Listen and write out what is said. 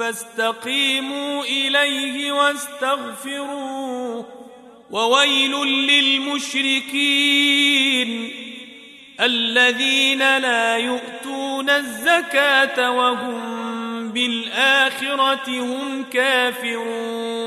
فاستقيموا إليه واستغفروه وويل للمشركين الذين لا يؤتون الزكاة وهم بالآخرة هم كافرون